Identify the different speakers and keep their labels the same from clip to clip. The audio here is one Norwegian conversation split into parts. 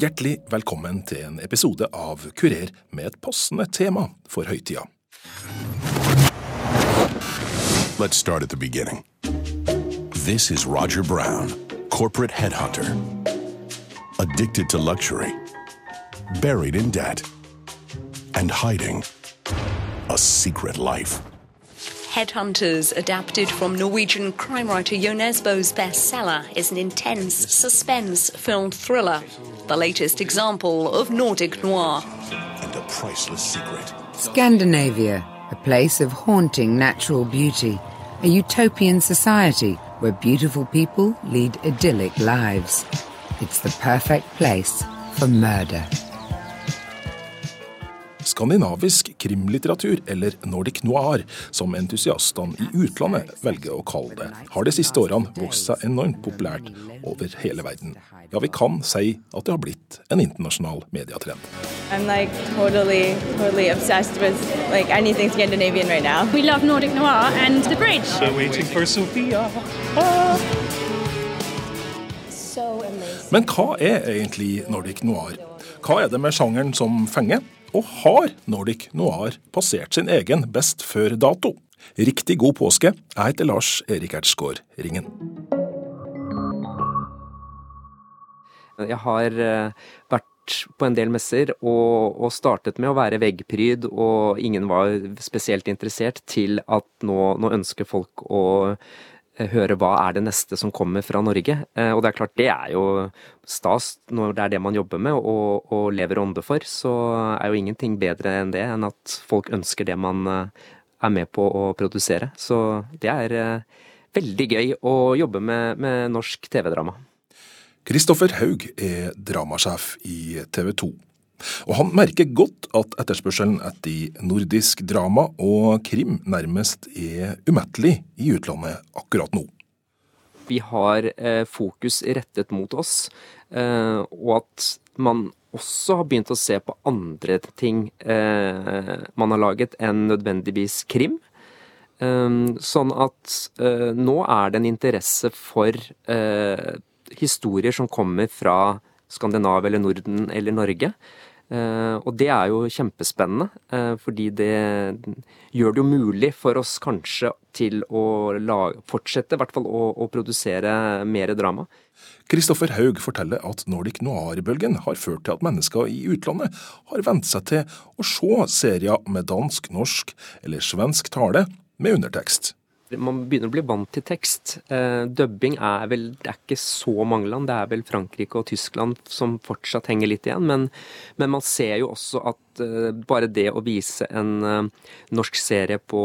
Speaker 1: Hjertelig velkommen til en episode av Kurer med et passende tema for høytida.
Speaker 2: Let's start at the beginning. This is Roger Brown, corporate headhunter. Addicted to luxury, buried in debt, and hiding a secret life.
Speaker 3: Headhunters, adapted from Norwegian crime writer Jo Nesbo's bestseller, is an intense, suspense film thriller. The latest example of Nordic noir.
Speaker 2: And a priceless secret.
Speaker 4: Scandinavia, a place of haunting natural beauty, a utopian society where beautiful people lead idyllic lives. It's the perfect place for murder.
Speaker 1: Skandinavisk krimlitteratur, eller Nordic noir, som entusiastene i utlandet velger å kalle det, har de siste årene vokst seg enormt populært over hele verden. Ja, vi kan si at det har blitt en internasjonal medietrend.
Speaker 5: I'm like totally, totally obsessed with like anything Scandinavian right now.
Speaker 6: We love Nordic Noir and The Bridge.
Speaker 7: I'm waiting for Sophia.
Speaker 5: So.
Speaker 1: Men hva er egentlig Nordic noir? Hva er det med sjangeren som fenger? Og har Nordic noir passert sin egen best før-dato? Riktig god påske. Jeg heter Lars Erik Ertsgaard Ringen.
Speaker 8: Jeg har eh, vært på en del messer og, og startet med å være veggpryd, og ingen var spesielt interessert, til at nå, nå ønsker folk å høre hva er det neste som kommer fra Norge. Eh, Og det er klart, det er jo stas når det er det man jobber med og, og lever ånde for. Så er jo ingenting bedre enn det, enn at folk ønsker det man eh, er med på å produsere. Så det er eh, veldig gøy å jobbe med, med norsk TV-drama.
Speaker 1: Kristoffer Haug er dramasjef i TV 2. Og han merker godt at etterspørselen etter nordisk drama og krim nærmest er umettelig i utlandet akkurat nå.
Speaker 8: vi har eh, fokus rettet mot oss, eh, og at man også har begynt å se på andre ting eh, man har laget enn nødvendigvis krim. Eh, sånn at eh, nå er det en interesse for eh, historier som kommer fra Skandinavia eller Norden eller Norge. Eh, og det er jo kjempespennende, eh, fordi det gjør det jo mulig for oss kanskje til å lage, fortsette, i hvert fall å, å produsere mer drama.
Speaker 1: Kristoffer Haug forteller at Nordic noir-bølgen har ført til at mennesker i utlandet har vent seg til å se serier med dansk, norsk eller svensk tale med undertekst.
Speaker 8: Man begynner å bli vant til tekst. Eh, dubbing er vel Det er ikke så mange land. Det er vel Frankrike og Tyskland som fortsatt henger litt igjen. Men, men man ser jo også at eh, bare det å vise en eh, norsk serie på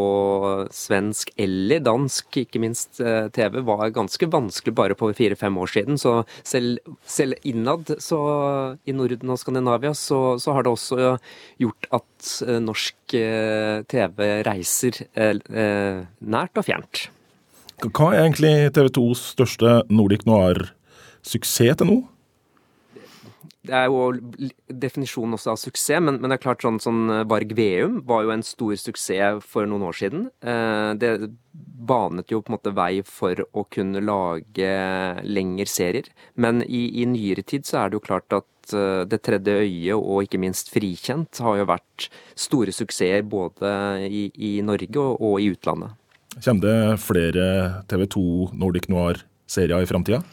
Speaker 8: svensk eller dansk, ikke minst eh, TV, var ganske vanskelig bare på fire-fem år siden. Så selv, selv innad så, i Norden og Skandinavia så, så har det også gjort at norsk TV reiser nært og fjernt.
Speaker 1: Hva er egentlig TV 2s største Nordic noir-suksess til nå?
Speaker 8: Det er jo definisjonen også av suksess, men, men det er klart sånn, sånn Varg Veum var jo en stor suksess for noen år siden. Eh, det banet jo på en måte vei for å kunne lage lengre serier. Men i, i nyere tid så er det jo klart at eh, Det tredje øyet og ikke minst Frikjent har jo vært store suksesser både i, i Norge og, og i utlandet.
Speaker 1: Kommer det flere TV 2 Nordic noir-serier i framtida?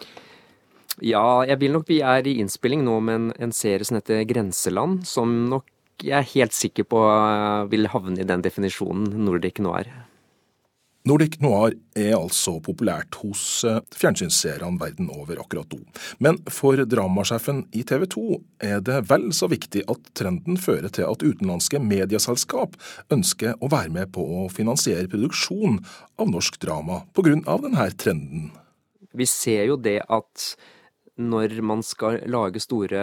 Speaker 8: Ja, jeg vil nok vi er i innspilling nå med en, en serie som heter Grenseland, som nok jeg er helt sikker på eh, vil havne i den definisjonen Nordic noir.
Speaker 1: Nordic noir er altså populært hos eh, fjernsynsseerne verden over akkurat nå. Men for dramasjefen i TV 2 er det vel så viktig at trenden fører til at utenlandske medieselskap ønsker å være med på å finansiere produksjon av norsk drama pga. denne trenden.
Speaker 8: Vi ser jo det at når man skal lage store,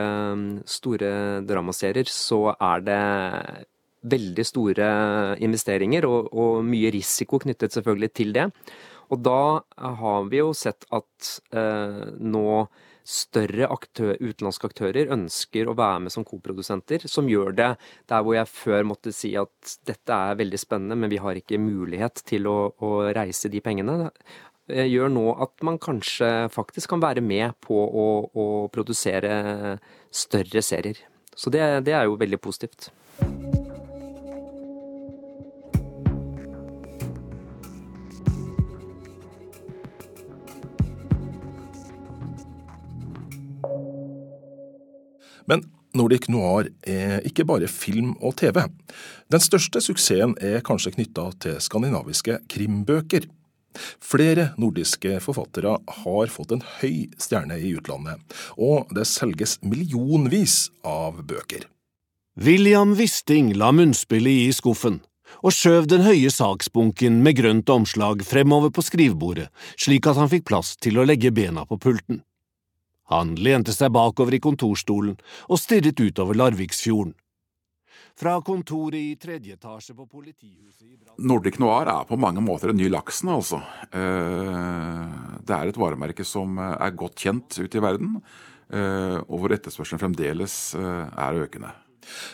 Speaker 8: store dramaserier, så er det veldig store investeringer og, og mye risiko knyttet selvfølgelig til det. Og da har vi jo sett at eh, nå større aktør, utenlandske aktører ønsker å være med som koprodusenter, som gjør det der hvor jeg før måtte si at dette er veldig spennende, men vi har ikke mulighet til å, å reise de pengene. Gjør nå at man kanskje faktisk kan være med på å, å produsere større serier. Så det, det er jo veldig positivt.
Speaker 1: Men Nordic Noir er ikke bare film og TV. Den største suksessen er kanskje knytta til skandinaviske krimbøker. Flere nordiske forfattere har fått en høy stjerne i utlandet, og det selges millionvis av bøker.
Speaker 7: William Wisting la munnspillet i skuffen og skjøv den høye saksbunken med grønt omslag fremover på skrivebordet, slik at han fikk plass til å legge bena på pulten. Han lente seg bakover i kontorstolen og stirret utover Larviksfjorden. Fra kontoret i tredje etasje på politihuset i Brann...
Speaker 9: Nordic Noir er på mange måter en ny laksen, altså. Eh, det er et varemerke som er godt kjent ute i verden, eh, og hvor etterspørselen fremdeles eh, er økende.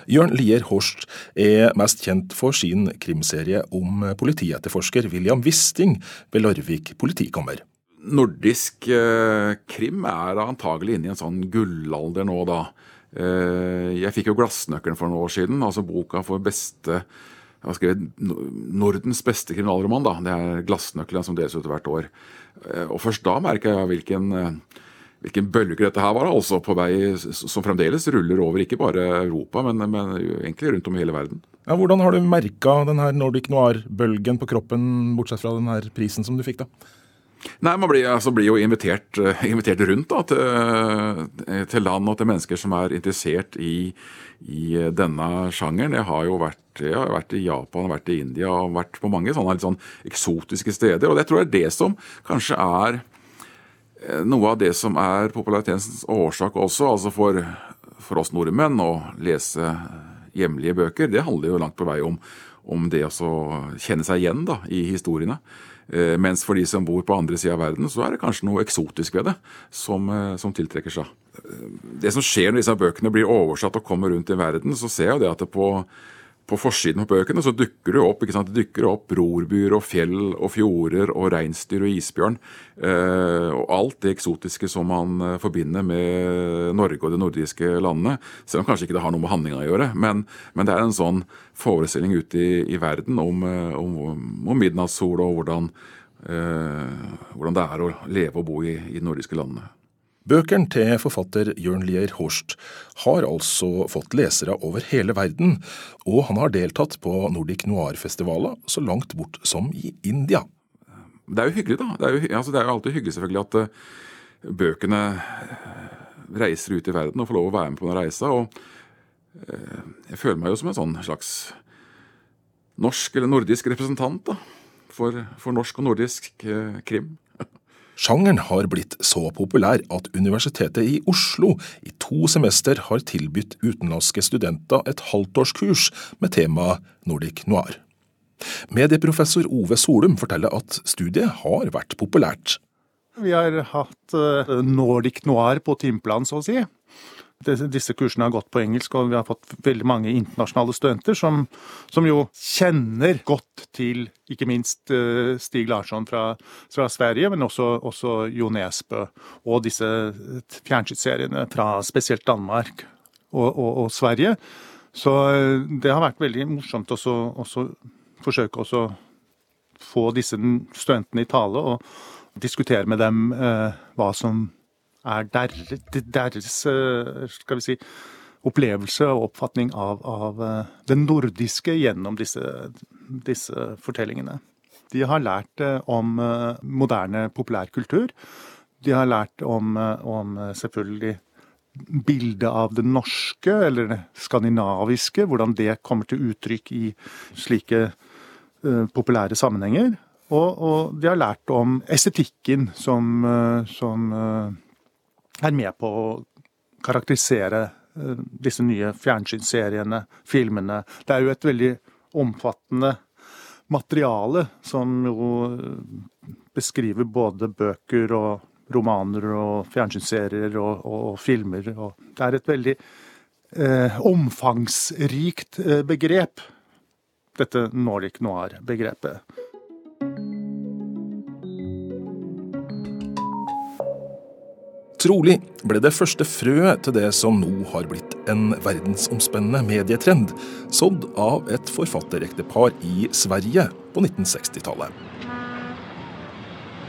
Speaker 1: Jørn Lier Horst er mest kjent for sin krimserie om politietterforsker William Wisting ved Larvik politikammer
Speaker 9: nordisk eh, krim er antagelig inne i en sånn gullalder nå, da. Eh, jeg fikk jo 'Glassnøkkelen' for noen år siden, altså boka for beste jeg har skrevet Nordens beste kriminalroman. da, Det er 'Glassnøkkelen' som deles ut hvert år. Eh, og først da merka jeg hvilken, eh, hvilken bølge dette her var, altså på vei som fremdeles ruller over ikke bare Europa, men, men egentlig rundt om i hele verden.
Speaker 1: Ja, hvordan har du merka denne Nordic noir-bølgen på kroppen, bortsett fra denne prisen som du fikk, da?
Speaker 9: Nei, Man blir, altså, blir jo invitert, uh, invitert rundt da, til, uh, til, land og til mennesker som er interessert i, i uh, denne sjangeren. Jeg har jo vært, jeg har vært, i Japan, vært i India og vært på mange sånne litt sånn eksotiske steder. Og det tror jeg er det som kanskje er noe av det som er popularitetens årsak også. altså for, for oss nordmenn å lese hjemlige bøker. Det handler jo langt på vei om, om det å kjenne seg igjen da, i historiene. Eh, mens for de som bor på andre sida av verden, så er det kanskje noe eksotisk ved det som, eh, som, tiltrekker seg. Eh, det som skjer når disse bøkene blir oversatt og kommer rundt i verden, så ser jeg jo det at det på på forsiden på bøkene så dukker det opp ikke sant? Det dukker opp rorbyer og fjell og fjorder og reinsdyr og isbjørn. Eh, og alt det eksotiske som man eh, forbinder med Norge og de nordiske landene. Selv om kanskje ikke det har noe med handlinga å gjøre. Men, men, det er en sånn forestilling ute i, i verden om, eh, om, om midnattssol og hvordan, eh, hvordan, det er å leve og bo i, i de nordiske landene.
Speaker 1: Bøkene til forfatter Jørn Lier Horst har altså fått lesere over hele verden, og han har deltatt på Nordic Noir-festivaler så langt bort som i India.
Speaker 9: Det er jo hyggelig, da. Det er jo, altså, det er jo alltid hyggelig selvfølgelig at uh, bøkene reiser ut i verden og får lov å være med på den reisa. Og uh, jeg føler meg jo som en sånn slags norsk eller nordisk representant da, for, for norsk og nordisk uh, krim.
Speaker 1: Sjangeren har blitt så populær at Universitetet i Oslo i to semester har tilbudt utenlandske studenter et halvtårskurs med temaet Nordic noir. Medieprofessor Ove Solum forteller at studiet har vært populært.
Speaker 10: Vi har hatt eh, Nordic noir på timeplanen, så å si. Disse kursene har gått på engelsk, og vi har fått veldig mange internasjonale studenter som, som jo kjenner godt til ikke minst uh, Stig Larsson fra, fra, Sverige, men også, også Jo Nesbø og disse fjernsynsseriene fra spesielt Danmark og, og, og Sverige. Så uh, det har vært veldig morsomt å forsøke å få disse studentene i tale og diskutere med dem eh, hva som er deres, eh, skal vi si, opplevelse og oppfatning av, av eh, det nordiske gjennom disse, disse, fortellingene. De har lært eh, om moderne populærkultur. De har lært om, om selvfølgelig bildet av det norske, eller det skandinaviske, hvordan det kommer til uttrykk i slike uh, populære sammenhenger. Og, og, de har lært om estetikken som, uh, som uh, er med på å karakterisere eh, disse nye fjernsynsseriene, filmene. Det er jo et veldig omfattende materiale som jo beskriver både bøker og romaner og fjernsynsserier og, og, og filmer. Og det er et veldig eh, omfangsrikt eh, begrep, dette Nordic noir-begrepet.
Speaker 1: Trolig ble det første frøet til det som nå har blitt en verdensomspennende medietrend, sådd av et forfatterektepar i Sverige på 1960-tallet.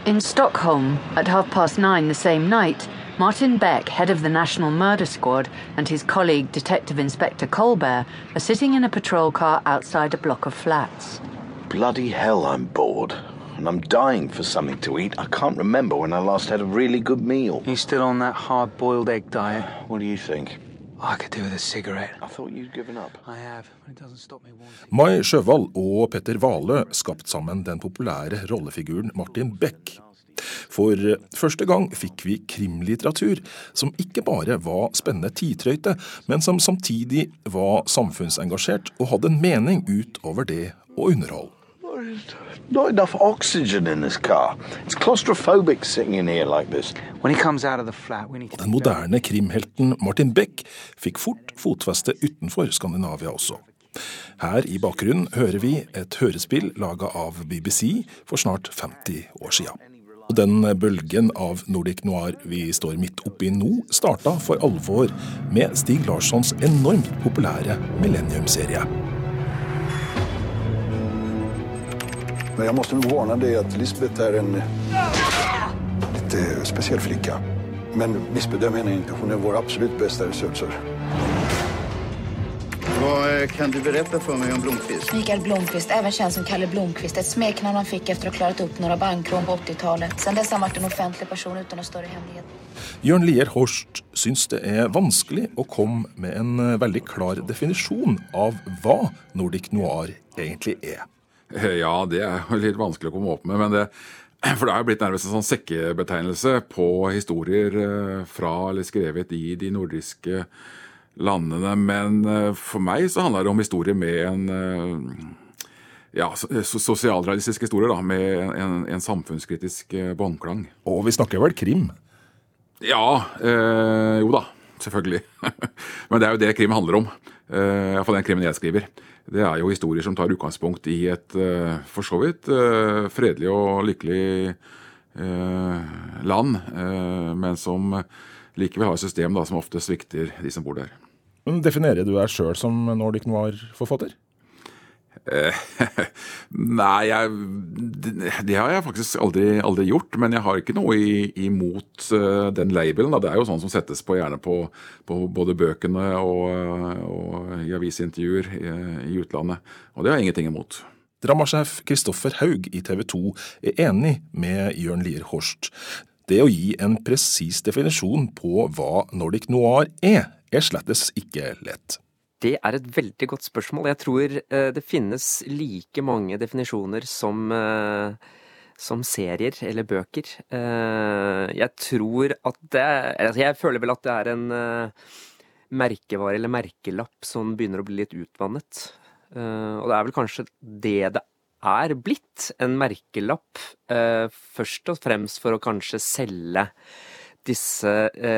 Speaker 11: In Stockholm, at half past nine the same night, Martin Beck, head of the National Murder Squad, and his colleague, Detective Inspector Colbert, are sitting in a patrol car outside a block of flats.
Speaker 12: Bloody hell, I'm bored. And I'm dying for something to eat. I can't remember when I last had a really good meal.
Speaker 13: He's still on that hard boiled egg diet?
Speaker 12: What do you think?
Speaker 13: I could do with a cigarette.
Speaker 12: I thought you'd given up.
Speaker 13: I have, but it doesn't stop me wanting.
Speaker 1: Mai Sjøvald og Petter Valø skapte sammen den populære rollefiguren Martin Beck. For første gang fikk vi krimlitteratur som ikke bare var spennende tidtrøyte, men som samtidig var samfunnsengasjert og hadde en mening utover det å underholde.
Speaker 12: Not enough oxygen in this car. It's claustrophobic sitting in here like this.
Speaker 13: When he comes out of the flat, we need to
Speaker 1: Den moderne krimhelten Martin Beck fikk fort fotfeste utenfor Skandinavia også. Her i bakgrunnen hører vi et hørespill laga av BBC for snart 50 år sia. Og den bølgen av Nordic noir vi står midt oppi nå, starta for alvor med Stig Larssons enormt populære Millennium-serie.
Speaker 14: Men jag måste nog varna dig att Lisbeth är en lite speciell flicka. Men missbedöm henne inte. Hon är vår absolut bästa ressurser.
Speaker 15: Vad eh, kan du berätta för mig om Blomqvist?
Speaker 16: Mikael Blomqvist, även känd som Kalle Blomqvist. Ett smeknamn han fick efter att ha klarat upp några bankrån på 80-talet. Sen dess har han vært en offentlig person uten någon større hemmelighet.
Speaker 1: Jørn Lier Horst syns det er vanskelig å komme med en eh, veldig klar definisjon av hva Nordic noir egentlig er.
Speaker 9: Ja, det er jo litt vanskelig å komme opp med. men det for det har jo blitt nærmest en sånn sekkebetegnelse på historier eh, fra eller skrevet i de nordiske landene. Men eh, for meg så handler det om historier med en ja, sosialrealistisk historie, da, med en, en samfunnskritisk båndklang.
Speaker 1: Og vi snakker vel krim?
Speaker 9: Ja, øh, jo da. Selvfølgelig. Men det er jo det krim handler om. Uh, Iallfall den krimmen jeg skriver. Det er jo historier som tar utgangspunkt i et uh, for så vidt uh, fredelig og lykkelig land, men som likevel har et system da, som ofte svikter de som bor der.
Speaker 1: Men Definerer du deg sjøl som Nordic Noir-forfatter?
Speaker 9: Nei, jeg, det, har jeg faktisk aldri, aldri, gjort. Men jeg har ikke noe i, imot uh, den labelen. Da. Det er jo sånn som settes på gjerne på, på både bøkene og, og i avisintervjuer i, i, utlandet. Og det har jeg ingenting imot.
Speaker 1: Dramasjef Kristoffer Haug i TV 2 er enig med Jørn Lier Horst. Det å gi en presis definisjon på hva Nordic Noir er, er slettes ikke lett.
Speaker 8: Det er et veldig godt spørsmål. Jeg tror eh, det finnes like mange definisjoner som, eh, som serier eller bøker. Eh, jeg tror at det altså Jeg føler vel at det er en merkevare eller merkelapp som begynner å bli litt utvannet. Og det er vel kanskje det det er blitt. En merkelapp først og fremst for å kanskje selge disse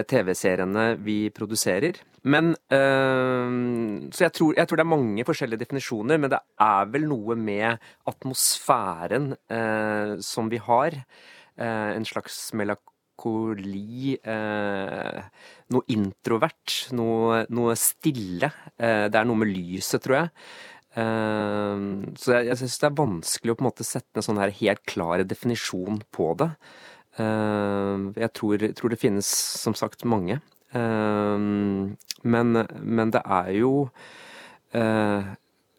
Speaker 8: TV-seriene vi produserer. Men øh, Så jeg tror, jeg tror, det er mange forskjellige definisjoner, men det er vel noe med atmosfæren øh, som vi har. Øh, en slags melakoli. noe introvert, noe, noe stille. det er noe med lyset, tror jeg. så jeg, jeg syns det er vanskelig å på en måte sette en sånn her helt klar definisjon på det. Jeg tror, tror det finnes som sagt mange. Ehm, men, men det er jo eh,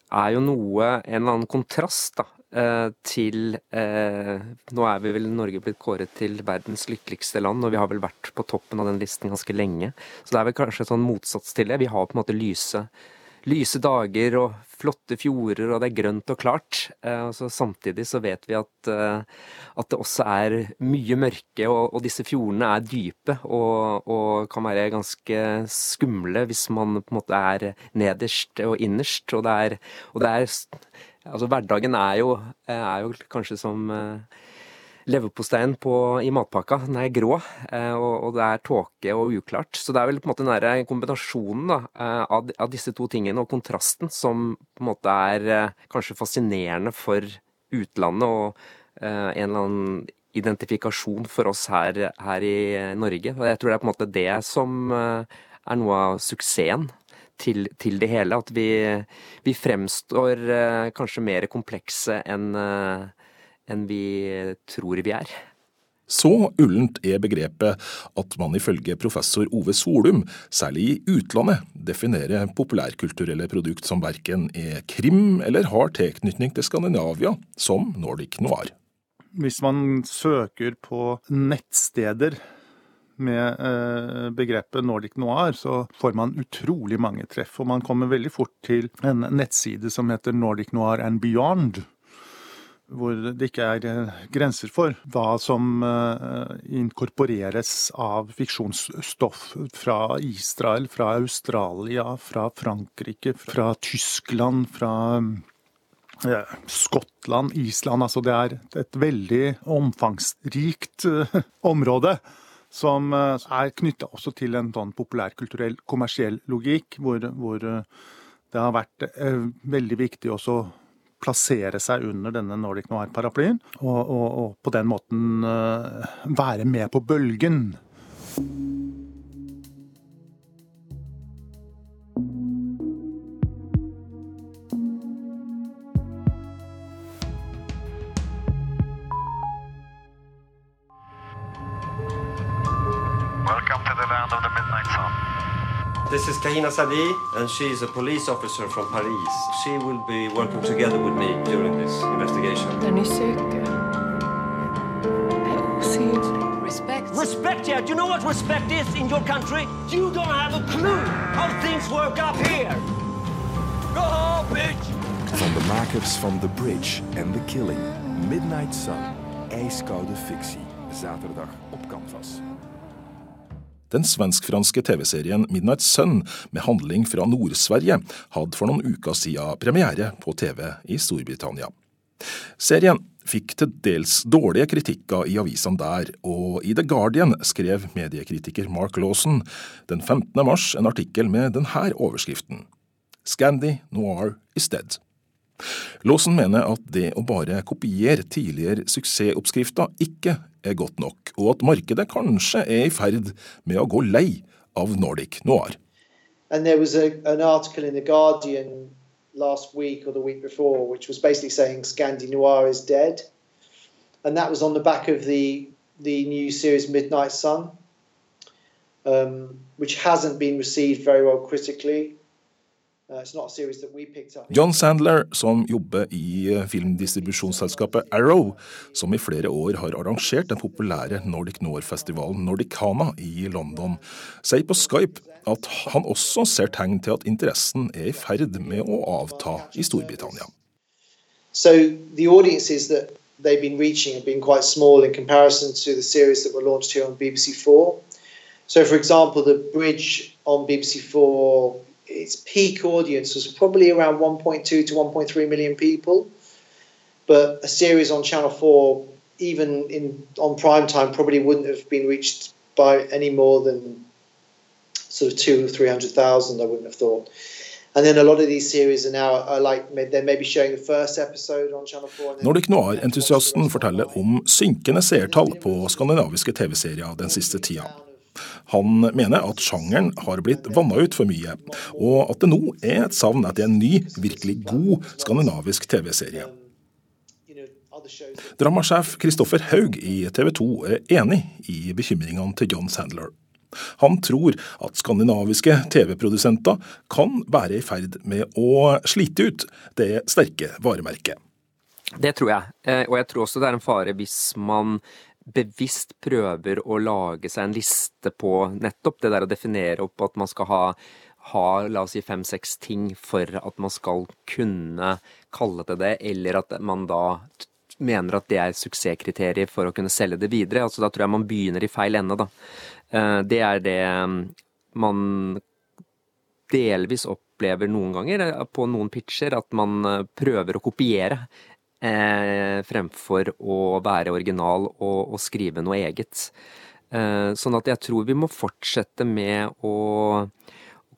Speaker 8: er jo noe, en eller annen kontrast, da, eh, til eh, Nå er vi vel Norge blitt kåret til verdens lykkeligste land, og vi har vel vært på toppen av den listen ganske lenge. Så det er vel kanskje sånn motsats til det. Vi har på en måte lyse, lyse dager og flotte fjorder, og det er grønt og klart. Eh, så samtidig så vet vi at, eh, at det også er mye mørke, og, og disse fjordene er dype og, og, kan være ganske skumle hvis man på en måte er nederst og innerst. Og det er, og det er Altså, hverdagen er jo, er jo kanskje som leverposteien i matpakka. Den er grå, eh, og, det er tåke og uklart. Så det er vel på en måte den der kombinasjonen da, eh, av, av, disse to tingene og kontrasten som på en måte er eh, kanskje fascinerende for utlandet og en eller annen identifikasjon for oss her, her, i Norge. Og jeg tror det er på en måte det som eh, er noe av suksessen til, til det hele. At vi, vi fremstår eh, kanskje mer komplekse enn enn vi tror vi er.
Speaker 1: Så ullent er begrepet at man ifølge professor Ove Solum, særlig i utlandet, definerer populærkulturelle produkt som verken er krim eller har tilknytning til Skandinavia, som Nordic Noir.
Speaker 10: Hvis man søker på nettsteder med eh, begrepet Nordic Noir, så får man utrolig mange treff. Og man kommer veldig fort til en nettside som heter Nordic Noir and Beyond hvor det ikke er eh, grenser for hva som eh, inkorporeres av fiksjonsstoff fra Israel, fra Australia, fra Frankrike, fra Tyskland, fra Skottland, Island. Altså det er et veldig omfangsrikt eh, område. Som er knytta også til en sånn populærkulturell, kommersiell logikk, hvor, hvor det har vært veldig viktig også plassere seg under denne Nordic Noir-paraplyen, og, og, og, på den måten uh, være med på bølgen.
Speaker 17: This is Kahina Sadi, and she is a police officer from Paris. She will be working together with me during this investigation.
Speaker 18: Den ni söker är osynlig.
Speaker 17: Respect. Respect, yeah. Do you know what respect is in your country? You don't have a clue how things work up here. Go home, bitch!
Speaker 19: Van de makers van The Bridge en The Killing, Midnight Sun, ijskoude fictie. Zaterdag op Canvas.
Speaker 1: Den svensk-franske TV-serien Midnight Sun, med handling fra Nord-Sverige, hadde for noen uker siden premiere på TV i Storbritannia. Serien fikk til dels dårlige kritikker i avisene der, og i The Guardian skrev mediekritiker Mark Lawson den 15. mars en artikkel med denne overskriften Scandi Noir is dead. Lawson mener at det å bare kopiere tidligere suksessoppskrifter ikke er godt nok, og at markedet kanskje er i ferd med å gå lei av Nordic Noir.
Speaker 20: And there was a, an Guardian last week or the week before, which was basically Scandi Noir is dead. And that was on the back of the, the new series Midnight Sun, um, which hasn't been received very well critically. Uh,
Speaker 1: John Sandler, som jobber i uh, filmdistribusjonsselskapet Arrow, som i flere år har arrangert den populære Nordic Noir-festivalen Nordicana i London, sier på Skype at han også ser tegn til at interessen er i ferd med å avta i Storbritannia.
Speaker 20: So the audiences that they've been reaching have been quite small in comparison to the series that were launched here on BBC4. So, for example, the bridge on BBC4 its peak audience was probably around 1.2 to 1.3 million people. But a series on Channel 4, even in on prime time, probably wouldn't have been reached by any more than sort of two, three hundred thousand. I wouldn't have thought. And then a lot of these series are now are like they're maybe showing the first episode on Channel 4.
Speaker 1: Nordic Noir-entusiasten forteller om synkende seertall på skandinaviske TV-serier den siste tida. Han mener at sjangeren har blitt vanna ut for mye, og at det nå er et savn etter en ny, virkelig god skandinavisk TV-serie. Dramasjef Kristoffer Haug i TV 2 er enig i bekymringene til John Sandler. Han tror at skandinaviske TV-produsenter kan være i ferd med å slite ut det sterke varemerket.
Speaker 8: Det tror jeg, eh, og jeg tror også det er en fare hvis man bevisst prøver å lage seg en liste på nettopp det der å definere opp at man skal ha, ha la oss si fem-seks ting for at man skal kunne kalle det det, eller at man da mener at det er suksesskriterier for å kunne selge det videre. Altså Da tror jeg man begynner i feil ende, da. Eh, det er det mm, man delvis opplever noen ganger eh, på noen pitcher, at man eh, prøver å kopiere eh, fremfor å være original og, og skrive noe eget. Eh, sånn at jeg tror vi må fortsette med å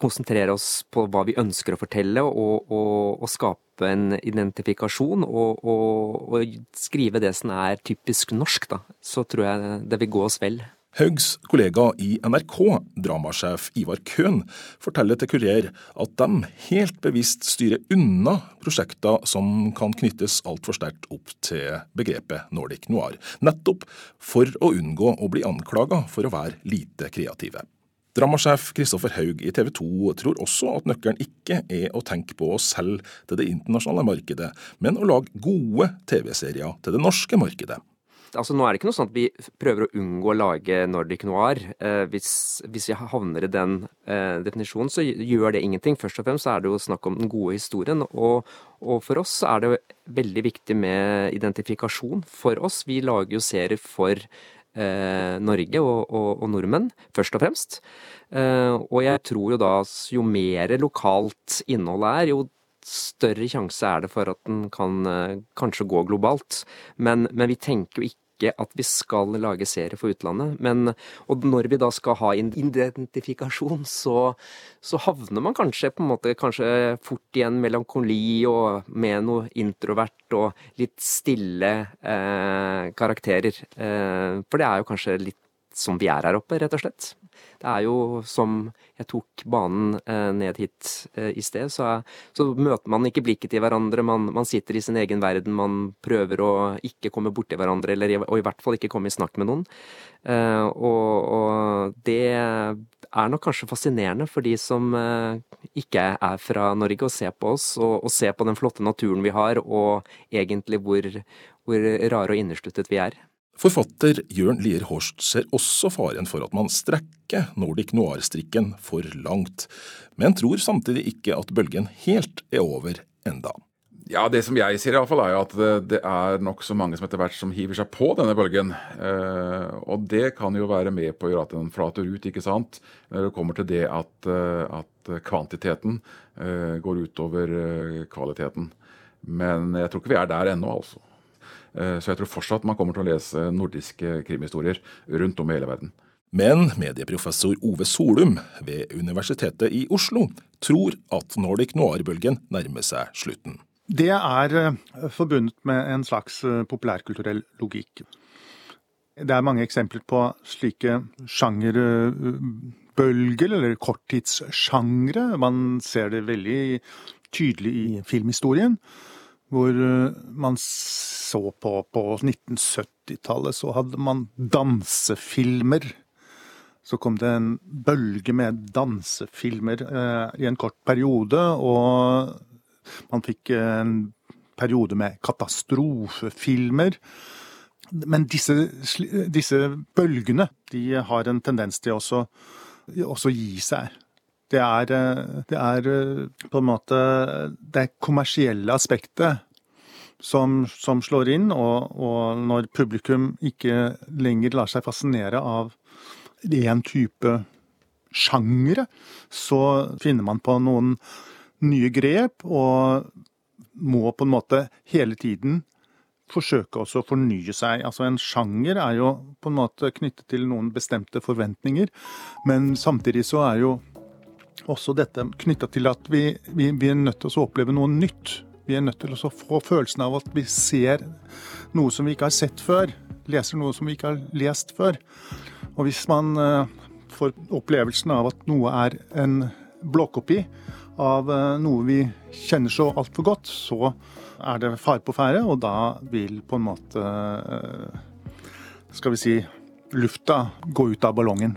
Speaker 8: konsentrere oss på hva vi ønsker å fortelle, og, og, og skape en identifikasjon, og, og, skrive det som er typisk norsk, da, så tror jeg det vil gå oss vel.
Speaker 1: Haugs kollega i NRK, dramasjef Ivar Køhn, forteller til Kurer at de helt bevisst styrer unna prosjekter som kan knyttes altfor sterkt opp til begrepet nordic noir, nettopp for å unngå å bli anklaga for å være lite kreative. Dramasjef Kristoffer Haug i TV 2 tror også at nøkkelen ikke er å tenke på å selge til det internasjonale markedet, men å lage gode TV-serier til det norske markedet
Speaker 8: altså Nå er det ikke noe sånn at vi prøver å unngå å lage Nordic noir. Eh, hvis, hvis, vi havner i den eh, definisjonen, så gjør det ingenting. Først og fremst er det jo snakk om den gode historien. Og, og, for oss er det veldig viktig med identifikasjon. For oss, vi lager jo serier for eh, Norge og, og, og, nordmenn, først og fremst. Eh, og jeg tror jo da jo mer lokalt innholdet er, jo større sjanse er det for at den kan eh, kanskje gå globalt. Men, men vi tenker jo ikke ikke at vi skal lage serie for utlandet. Men, og når vi da skal ha identifikasjon, så, så havner man kanskje på en måte kanskje fort i en melankoli og med noe introvert og litt stille eh, karakterer. Eh, for det er jo kanskje litt som vi er her oppe, rett og slett. Det er jo som jeg tok banen eh, ned hit eh, i sted, så, så, møter man ikke blikket til hverandre. Man, man, sitter i sin egen verden. Man prøver å ikke komme borti hverandre, eller, og i hvert fall ikke komme i snakk med noen. Eh, og, og, det er nok kanskje fascinerende for de som ikke er fra Norge, å se på oss og, og se på den flotte naturen vi har, og egentlig hvor, hvor rare og innesluttet vi er.
Speaker 1: Forfatter Jørn Lier Horst ser også faren for at man strekker Nordic noir-strikken for langt, men tror samtidig ikke at bølgen helt er over enda.
Speaker 9: Ja, Det som jeg sier, i alle fall, er jo at det er nokså mange som etter hvert som hiver seg på denne bølgen. Eh, og det kan jo være med på å gjøre at den flater ut, ikke sant. Når det kommer til det at, eh, at kvantiteten eh, går utover kvaliteten. Men jeg tror ikke vi er der ennå, altså. Eh, så jeg tror fortsatt man kommer til å lese nordiske krimhistorier rundt om i hele verden.
Speaker 1: Men medieprofessor Ove Solum ved Universitetet i Oslo tror at Nordic noir-bølgen nærmer seg slutten.
Speaker 10: Det er eh, forbundet med en slags eh, populærkulturell logikk. Det er mange eksempler på slike sjangerbølger, eller korttidssjangre. Man ser det veldig tydelig i filmhistorien hvor eh, man så på på 1970-tallet, så hadde man dansefilmer. Så kom det en bølge med dansefilmer eh, i en kort periode, og man fikk en periode med katastrofefilmer. Men disse, disse bølgene de har en tendens til også, også gi seg. Det er, eh, det er, eh, på en måte det kommersielle aspektet som, som slår inn, og, og, når publikum ikke lenger lar seg fascinere av én type sjangre, så finner man på noen nye grep, og må på en måte hele tiden forsøke også å fornye seg. Altså En sjanger er jo på en måte knyttet til noen bestemte forventninger, men samtidig så er jo også dette knytta til at vi, vi, vi, er nødt til å oppleve noe nytt. Vi er nødt til å få følelsen av at vi ser noe som vi ikke har sett før. Leser noe som vi ikke har lest før. Og hvis man uh, får opplevelsen av at noe er en blåkopi av uh, noe vi kjenner så altfor godt, så er det fare på ferde, og da vil på en måte uh, Skal vi si lufta gå ut av ballongen.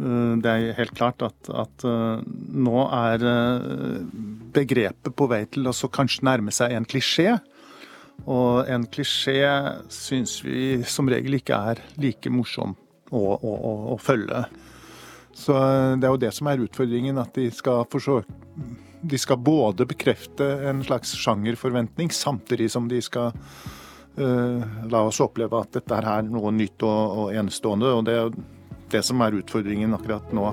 Speaker 10: Eh, det er helt klart at, at eh, nå er eh, begrepet på vei til å kanskje nærme seg en klisjé. Og en klisjé syns vi som regel ikke er like morsom å, å, å, å, følge. Så det er jo det som er utfordringen, at de skal forsøke De skal både bekrefte en slags sjangerforventning, samtidig som de skal uh, la oss oppleve at dette er noe nytt og, og enestående. og det det som er utfordringen akkurat nå.